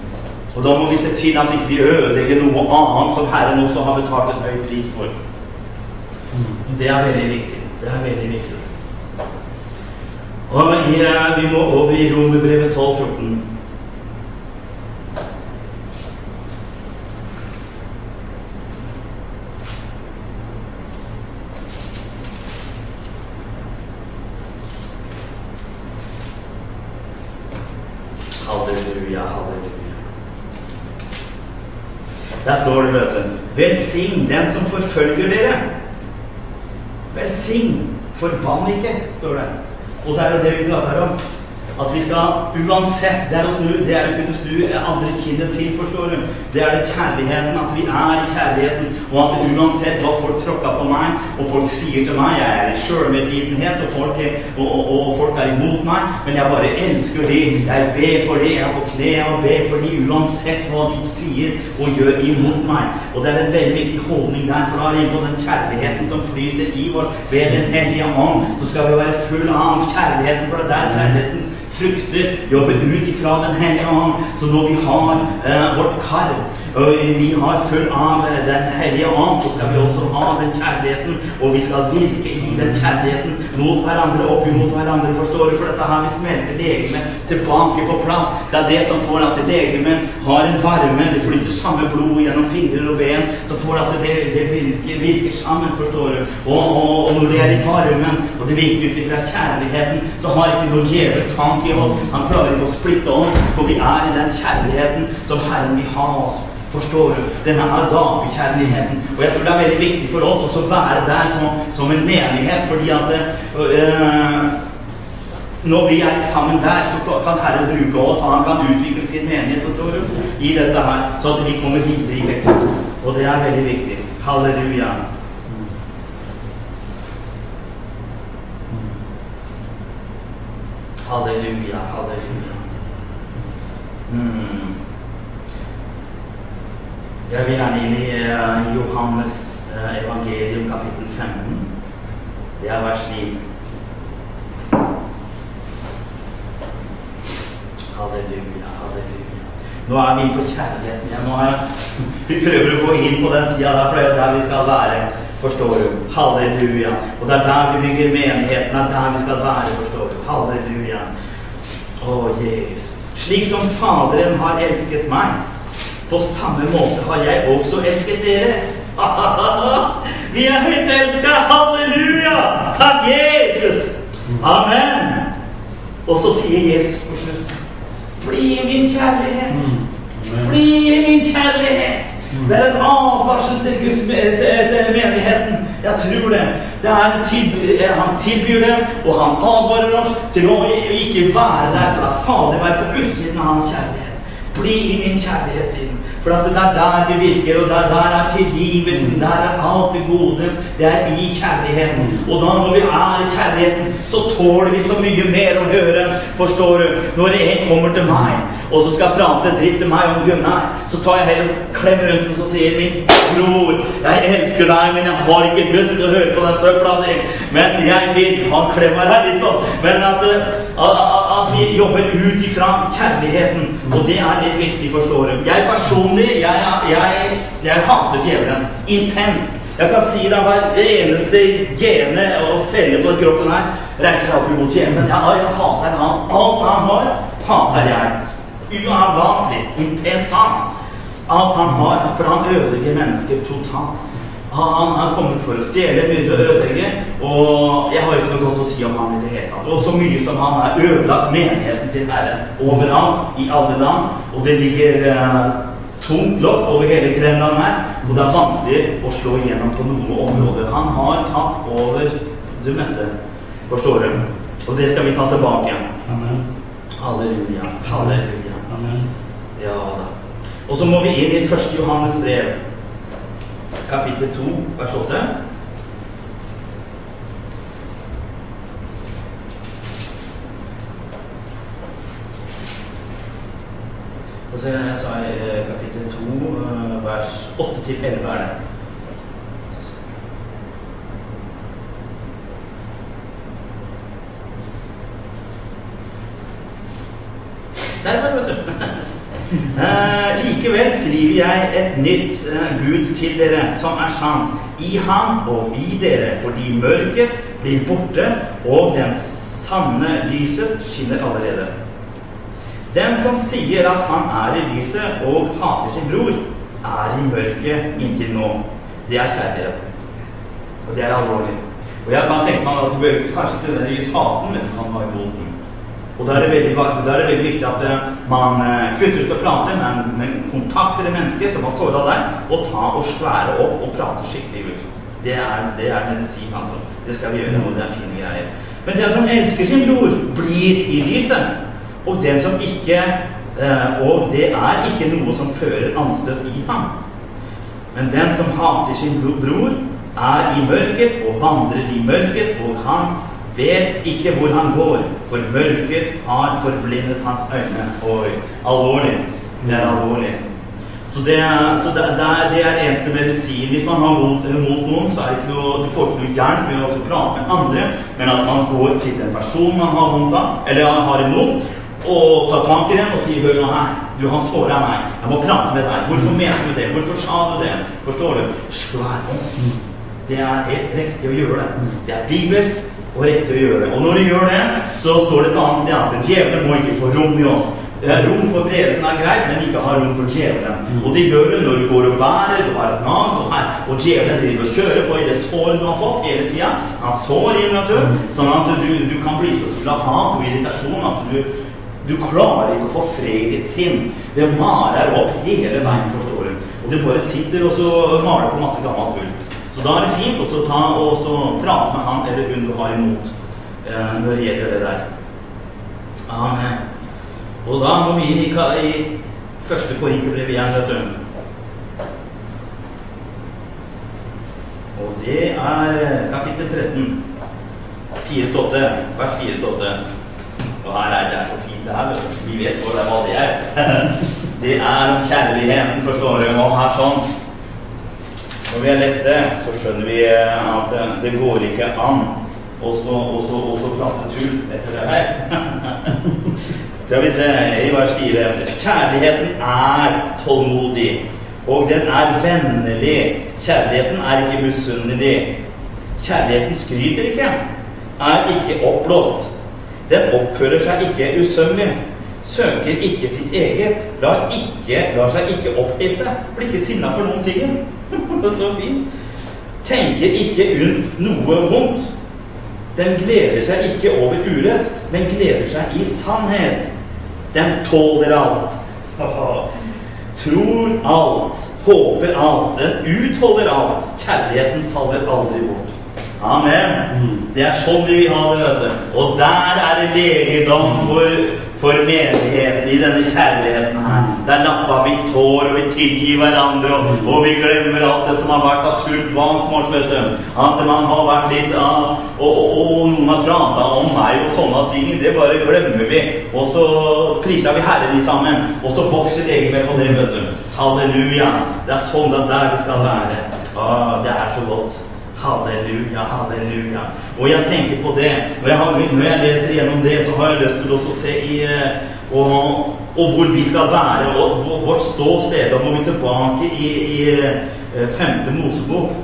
Og da må vi se til at ikke vi ødelegger noe annet som Herren også har betalt en høy pris for. Det er veldig viktig. Det er veldig viktig. Og i, Vi må over i Romerbrevet 12, 14. Halleluja, halleluja. Der står det, vet du Velsign den som forfølger dere. Velsign. Forbann ikke, står det. Og det er jo det vi prater om. At vi skal uansett Det er å snu, det er å kunne snu andre kinnet til, forstår du. Det er det kjærligheten, at vi er i kjærligheten. Og at uansett hva folk tråkker på meg, og folk sier til meg Jeg er i sjølmedlidenhet, og, og, og, og folk er imot meg, men jeg bare elsker de. Jeg ber for de, jeg er på kne og ber for de, uansett hva de sier og gjør imot meg. Og det er en veldig viktig holdning der, for da er det innpå den kjærligheten som flyter i vår ved Den hellige ånd. Så skal vi være full av kjærligheten, for det er der kjærlighetens frukter jobber ut ifra Den hellige ånd. Så når vi har eh, vårt kar, vi har full av eh, Den hellige ånd, så skal vi også ha den kjærligheten, og vi skal virke i den kjærligheten mot hverandre, opp imot hverandre, forstår du? For dette her vi smelter legemet tilbake på plass. Det er det som får at legemet har en varme, det flytter samme blod gjennom fingre og ben, så får at det, det virker, virker sammen, forstår du? Og, og, og når det er i varmen, og det virker ut ifra kjærligheten, så har ikke noe djevel tank i oss. Han klarer ikke å splitte oss, for vi er i den kjærligheten som Herren vil ha oss. Forstår du? Denne agape-kjærligheten. Og jeg tror det er veldig viktig for oss også å være der som, som en menighet, fordi at øh, når vi er sammen der, så kan Herren bruke oss, og han kan utvikle sin menighet tror, i dette her, så at vi kommer videre i vekst. Og det er veldig viktig. Halleluja. Halleluja, halleluja. Mm. Jeg vi gjerne inne i eh, Johannes eh, evangelium kapittel 15. Det er vers 9. Halleluja, halleluja. Nå er vi på kjærligheten igjen. Ja, er vi prøver å gå inn på den sida der, for det er der vi skal være. Forstår du? Halleluja. Og det er der vi bygger menigheten. Det er der vi skal være. Forstår du? Halleluja. Å, Jesus. Slik som Faderen har elsket meg, på samme måte har jeg også elsket dere. Vi er høyt elska! Halleluja! Takk, Jesus! Amen! Og så sier Jesus på slutten Bli min kjærlighet. Bli min kjærlighet. Det er en advarsel til, Guds, til, til menigheten. Jeg tror det. det er tilby, han tilbyr det, og han advarer oss til å ikke være der, for at Fader være på utsiden av hans kjærlighet. Bli i min kjærlighet, sier. For at det er der vi virker, og der, der er tilgivelsen. Der er alt det gode. Det er i kjærligheten. Og da når vi er i kjærligheten, så tåler vi så mye mer å høre. Forstår du? Når en kommer til meg, og så skal prate dritt til meg om Gunnar, så tar jeg heller klem rundt den og sier min bror, jeg elsker deg, men jeg har ikke lyst til å høre på den søpla di. Men jeg vil Han klemmer her, liksom. Men at, at, at vi jobber ut ifra kjærligheten. Og det er litt viktig, forstår du. Jeg personlig, jeg, jeg, jeg hater djevelen. Intenst. Jeg kan si deg hver eneste gene og celle på kroppen her reiser seg opp imot djevelen. Ja, jeg hater han. Alt han har, hater jeg. Uavlatelig, intenst hat. Alt han har, for han ødelegger mennesker totalt. Han er kommet for å stjele, begynte å ødelegge, og jeg har ikke noe godt å si om han i det hele tatt. Og så mye som han har ødelagt menigheten til Herren overalt, i alle land, og det ligger eh, tungt lokk over hele Grenland her, og det er vanskelig å slå igjennom på noen områder. Han har tatt over det meste, forstår du? Og det skal vi ta tilbake. Amen. Halleluja, halleluja. Amen. Ja da. Og så må vi inn i 1. Johannes brev, kapittel 2, vers 8. Og så jeg sa i eh, kapittel 2, eh, vers 8 til 11 er det. Der var det, vet du. Eh, likevel skriver jeg et nytt eh, bud til dere, som er sant, i ham og i dere, fordi mørket blir borte, og den sanne lyset skinner allerede. Den som sier at han er i lyset og hater sin bror, er i mørket inntil nå. Det er kjærlighet. Og det er alvorlig. Og jeg kan tenke meg at du bør kanskje ikke nødvendigvis hate den, men du kan være imot den. Og da er veldig, er det veldig viktig at eh, man eh, kutter ut og prater, men, men kontakter det mennesket som har såra deg, og ta og skvære opp og prate skikkelig ut. Det er, det er medisin, altså. Det skal vi gjøre, og det er fine greier. Men den som elsker sin bror, blir i lyset. Og den som ikke eh, Og det er ikke noe som fører anstøt i ham. Men den som hater sin bror, er i mørket og vandrer i mørket, og han vet ikke hvor han går, for mørket har forblindet hans øyne. Oi, alvorlig. Det er alvorlig. Så det, er- så det, det, er, det er eneste medisin. Hvis man har vondt mot noen, så er det ikke noe, du får ikke noe hjelp ved å prate med andre, men at man går til den personen man har vondt av, eller har imot, og tar tak i den og sier 'Hør nå her, du har såra meg. Jeg må prate med deg. Hvorfor mente du det? Hvorfor sa du det?' Forstår du? Skvær. Det er helt riktig å gjøre det. Det er bibelsk og riktig å gjøre. Og når du gjør det, så står det et annet sted at djevelen må ikke få rom i oss. Eh, Rom for vreden er greit, men ikke ha rom for djevelen. Og det gjør du når du går og bærer, du har et nag, og, her, og djevelen driver og kjører på i det såret du har fått hele tida. Han sår inn, vet du, sånn at du, du kan bli så full av hat og irritasjon at du, du klarer ikke å få fred i ditt sinn. Det maler opp hele veien, forstår du. Og det bare sitter og så maler på masse gammelt tull. Så da er det fint også ta og prate med han eller hun du har imot eh, når det gjelder det der. Amen. Og da må vi inn i, første Korinterbrev igjen, vet du. Og det er eh, kapittel 13. 4-8. Vers 4-8. Og her er det så fint det her. Vi vet hva det er. Det er om kjærligheten, forstår du. om her sånn. Når vi har lest det, så skjønner vi eh, at eh, det går ikke an å så- prate tull etter det her. Skal vi se i vers 4. Kjærligheten er tålmodig, og den er vennlig. Kjærligheten er ikke misunnelig. Kjærligheten skryter ikke, er ikke oppblåst. Den oppfører seg ikke usømmelig, søker ikke sitt eget, lar, ikke, lar seg ikke opphisse, blir ikke sinna for noen ting. Det er så fint. Tenker ikke rundt noe vondt. Den gleder seg ikke over urett, men gleder seg i sannhet. Den tåler alt. Tror alt, håper alt, den utholder alt. Kjærligheten faller aldri bort. Amen. Det er sånn vi vil ha det, vet du. Og der er det legedom for, for menigheten i denne kjærligheten her. Der lapper vi sår, og vi tilgir hverandre, og, og vi glemmer alt det som har vært av tull bak oss, vet du. At man har vært litt av og, og, og noen har prata om meg og sånne ting. Det bare glemmer vi. Og så priser vi Herren i sammen. Og så vokser det med på det, vet du. Halleluja. Det er sånn det er der vi skal være. Ah, det er så godt. Halleluja, halleluja. Og jeg tenker på det. Når jeg, har, når jeg leser gjennom det, så har jeg lyst til å se i og, og, hvor vi skal være, og vårt ståsted. Da må vi tilbake i, i femte Mosebok,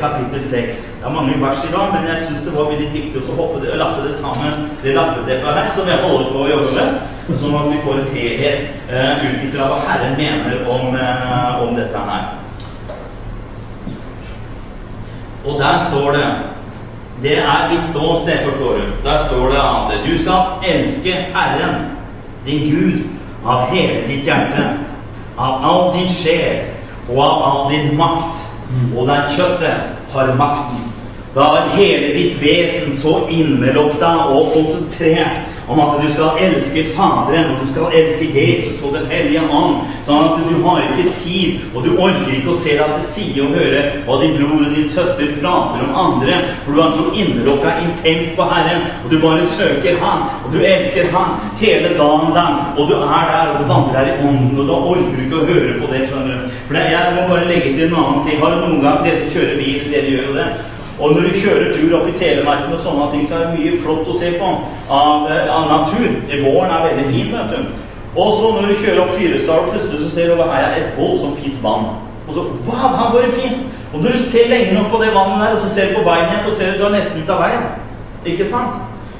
kapittel 6. Det er mange vers i dag, men jeg syns det var veldig viktig å hoppe det, lappe det sammen, det lappeteppet her, som jeg holder på å jobbe med. Sånn at vi får en helhet uh, ut ifra hva Herren mener om, uh, om dette her. Og der står det Det er mitt ståsted, forstår du. Der står det at du skal elske Herren, din Gud, av hele ditt hjerte, av all din sjel og av all din makt. Og der kjøttet har makten. Da er hele ditt vesen så innelukta og konsentrert om at du skal elske Faderen, og du skal elske Jesus og Den hellige ånd. Sånn at du har ikke tid, og du orker ikke å se deg til side og høre hva din bror og din søster prater om andre, for du er så innelukka intenst på Herren, og du bare søker Han, og du elsker Han hele dagen lang, og du er der, og du vandrer her i ånden, og da orker du ikke å høre på det, skjønner du. For jeg må bare legge til en annen ting. Har du noen gang, dere som kjører bil, dere gjør jo det. Og når du kjører tur opp i Telemarken og sånne ting, så er det mye flott å se på av, av natur. Våren er veldig fin, vet du. Og så når du kjører opp Fyresdal, plutselig så ser du her er et voldsomt fint vann. Og så Wow, her går det fint! Og når du ser lenger opp på det vannet der, og så ser du på veien igjen, så ser du du er nesten ute av veien. Ikke sant?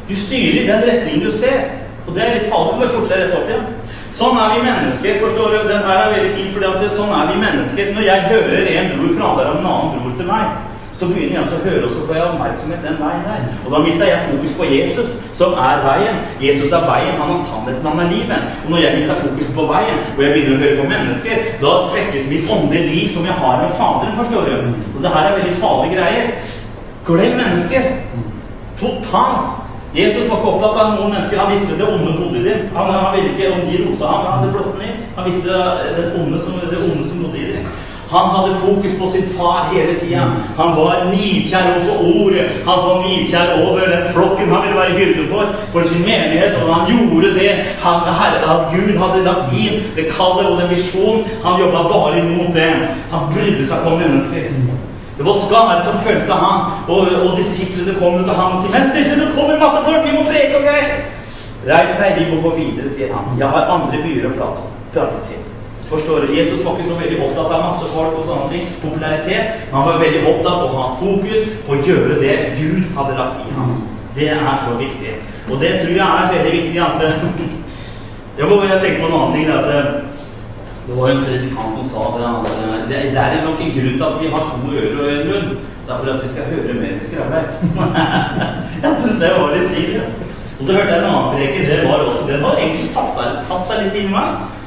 Du styrer i den retningen du ser. Og det er litt farlig. Du må fortsette rett opp igjen. Sånn er vi mennesker. forstår du? Den her er veldig fin, fordi at det, sånn er vi mennesker. Når jeg hører en bror prater om en annen bror til meg, så begynner jeg også å høre, og så får jeg oppmerksomhet den veien der. Og da mister jeg fokus på Jesus, som er veien. Jesus er veien, han er sannheten, han er livet. Og når jeg mister fokus på veien, og jeg begynner å høre på mennesker, da svekkes mitt åndelige liv som jeg har med Faderen, forstår du. Og det her er veldig farlige greier. Glem mennesker. Totalt. Jesus var ikke opptatt av noen mennesker. Han visste det onde bodde i dem. Han, han ville ikke om de rosa ham, han blåst ned. Han visste det som, det onde som bodde i dem. Han hadde fokus på sin far hele tida. Han var nidkjær overfor ordet. Han var nidkjær over den flokken han ville være hyrde for, for sin menighet. Og han gjorde det han, herre, at Gud hadde lagt inn, det kallet og den visjonen. Han jobba bare imot det. Han brydde seg på mennesker. Det var skare som fulgte ham, og, og disiplene kom ut av ham og sier 'Mester, det kommer masse folk, vi må preke og greier'. Reis deg, vi må gå videre, sier han. Jeg har andre byer å prate til. Forstår du? Jesus var ikke så veldig opptatt av masse folk og sånne ting, popularitet. Men han var veldig opptatt av å ha fokus på å gjøre det Gud hadde lagt i ham. Det er så viktig. Og det tror jeg er veldig viktig at Jeg må bare tenke på en annen ting. at det var en predikant som sa det at det, det er nok en grunn til at vi har to ører og en munn. Det er for at vi skal høre mer med skravler. jeg syns det var litt fint. Ja. Og så hørte jeg en annen preken. Det var også, den var egentlig satt seg, litt inni meg.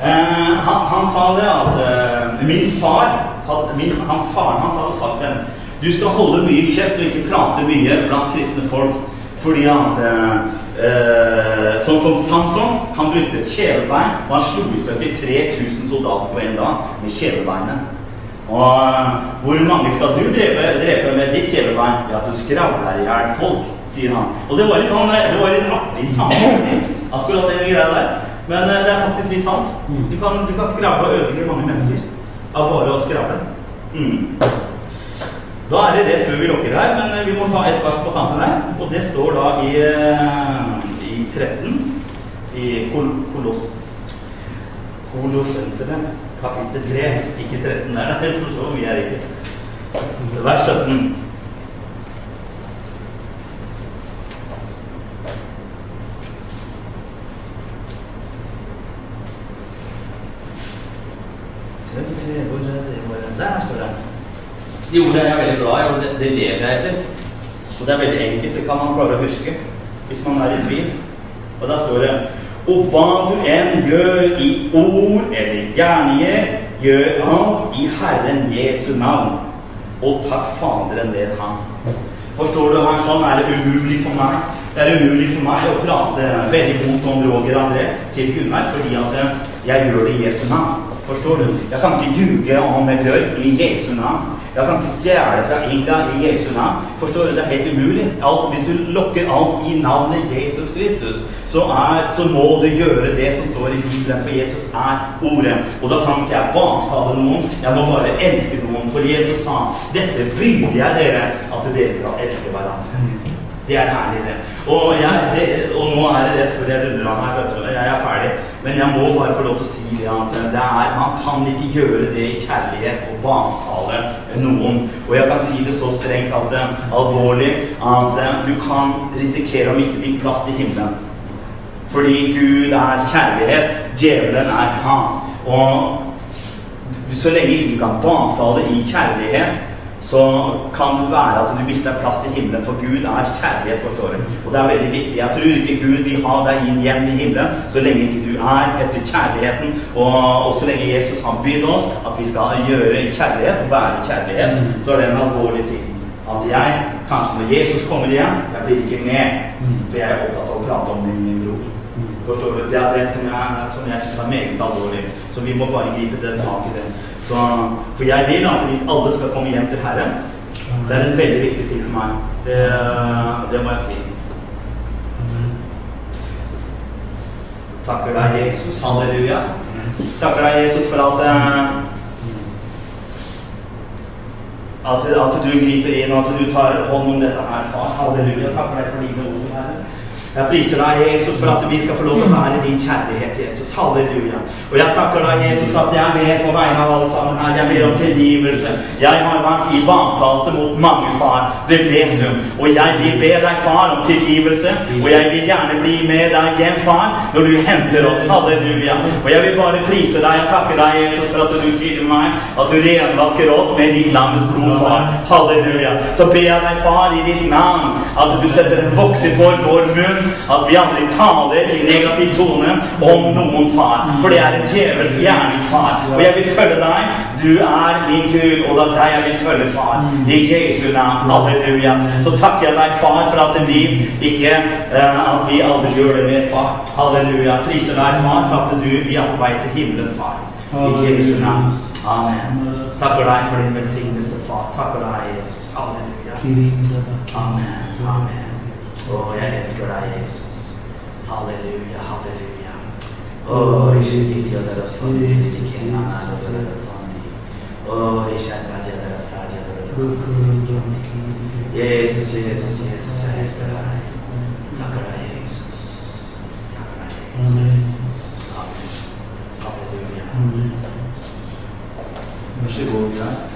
Eh, han, han, sa det at eh, min far had, min, han, Faren hans hadde sagt den Du skal holde mye kjeft og ikke prate mye blant kristne folk. Fordi at eh, Sånn som Samson, han brukte et kjelebein, og han slo i stykker 3000 soldater på en dag med kjelebeinet. Og hvor mange skal du drepe, drepe med ditt kjelebein? Ja, du skravler i hjel folk, sier han. Og det var litt, sånn, det var litt artig sammenheng, akkurat den greia der. Men det er faktisk litt sant. Du kan, du kan skravle og ødelegge mange mennesker av bare å skravle. Mm. Da er det rett før vi lukker her, men vi må ta et vers på tampen her. Og det står da i, i 13. i Kol Koloss Kolossensere, kapittel 3, ikke 13 der, er så mye er det ikke. Vers 17. Hvor er? Der står det. De ordene er jeg veldig glad i, og det, det lever jeg etter. Og det er veldig enkelt, det kan man klare å huske hvis man er i tvil. Og da står det Og hva du enn gjør i ord eller gjerninger, gjør alt i Herren Jesu navn. Og takk Faderen ved ham. Forstår du her, sånn er det umulig for meg. Det er umulig for meg å prate veldig vondt om Roger André til Gunnar, fordi at jeg gjør det i Jesu navn. Forstår du? Jeg kan ikke ljuge om et løgn i Jesu navn. Jeg kan ikke stjele fra Inga i Jesu navn. Forstår du? Det er helt umulig. Alt, hvis du lokker alt i navnet Jesus Kristus, så, er, så må du gjøre det som står i Bibelen, for Jesus er Ordet. Og da kan ikke jeg baktale noen. Jeg må bare elske noen. For Jesus sa dette bryr jeg dere, at dere skal elske hverandre. Det er herlig, det. Og, jeg, det. og, nå er det rett før jeg runder av her, vet du. Jeg er ferdig. Men jeg må bare få lov til å si det at det er, man kan ikke gjøre det i kjærlighet og baktale noen. Og jeg kan si det så strengt at er alvorlig at du kan risikere å miste din plass i himmelen. Fordi Gud er kjærlighet, djevelen er hat. Og så lenge du kan baktale i kjærlighet, så kan det være at du mister plass i himmelen, for Gud er kjærlighet, forstår du. Og det er veldig viktig. Jeg tror ikke Gud vil ha deg inn igjen i himmelen så lenge ikke du er etter kjærligheten, og, og så lenge Jesus har bydd oss at vi skal gjøre kjærlighet og være kjærlighet, så er det en alvorlig ting. At jeg, kanskje når Jesus kommer igjen, jeg blir ikke med, for jeg er opptatt av å prate om min, min bror. Forstår du? Det er det som jeg, som jeg syns er meget alvorlig. Så vi må bare gripe det tak i det. Så, for jeg vil at hvis alle skal komme hjem til Herren Det er en veldig viktig ting for meg. Det, det må jeg si. Takker deg, Jesus. Halleluja. Takker deg, Jesus, for at at, at du griper inn, og at du tar hånd om dette her, far. Halleluja. Takker deg for dine ord, Herre. Jeg priser deg, Jesus, for at vi skal få lov til å være din kjærlighet, Jesus. Halleluja. Og jeg takker deg, Jesus, at jeg er med på vegne av alle sammen her. Jeg ber om tilgivelse. Jeg har vært i baktalelse mot mange, far. Det vet du. Og jeg vil be deg, far, om tilgivelse. Og jeg vil gjerne bli med deg hjem, far, når du henter oss. Halleluja. Og jeg vil bare prise deg. Jeg takker deg, Jesus, for at du tilgir meg. At du renvasker oss med ditt lammets blod, far. Halleluja. Så ber jeg deg, far, i ditt navn, at du setter en vokter for vår munn at vi aldri taler i negativ tone om noen far. For det er en djevelsk gjerning, far. Og jeg vil følge deg. Du er min Gud, og det er deg jeg vil følge, far. I Jesu navn. Halleluja. Så takker jeg deg, far, for at vi ikke uh, At vi aldri gjør det mer, far. Halleluja. Priser deg, far, for at du vi er på vei til himmelen, far. I Jesu navn. Amen. Takker deg for din velsignelse, far. Takker deg, Jesus. Halleluja. Amen. Amen. Å, jeg elsker deg, Jesus. Halleluja, halleluja. Å, rishiditi odara swami, rishiditi anana odara swami. Å, rishadvaji odara saji odara Jesus, Jesus, Jesus, jeg elsker deg. Takker deg, Jesus. Takker deg, Jesus. Amen. Halleluja. Vær så god, Bjørn.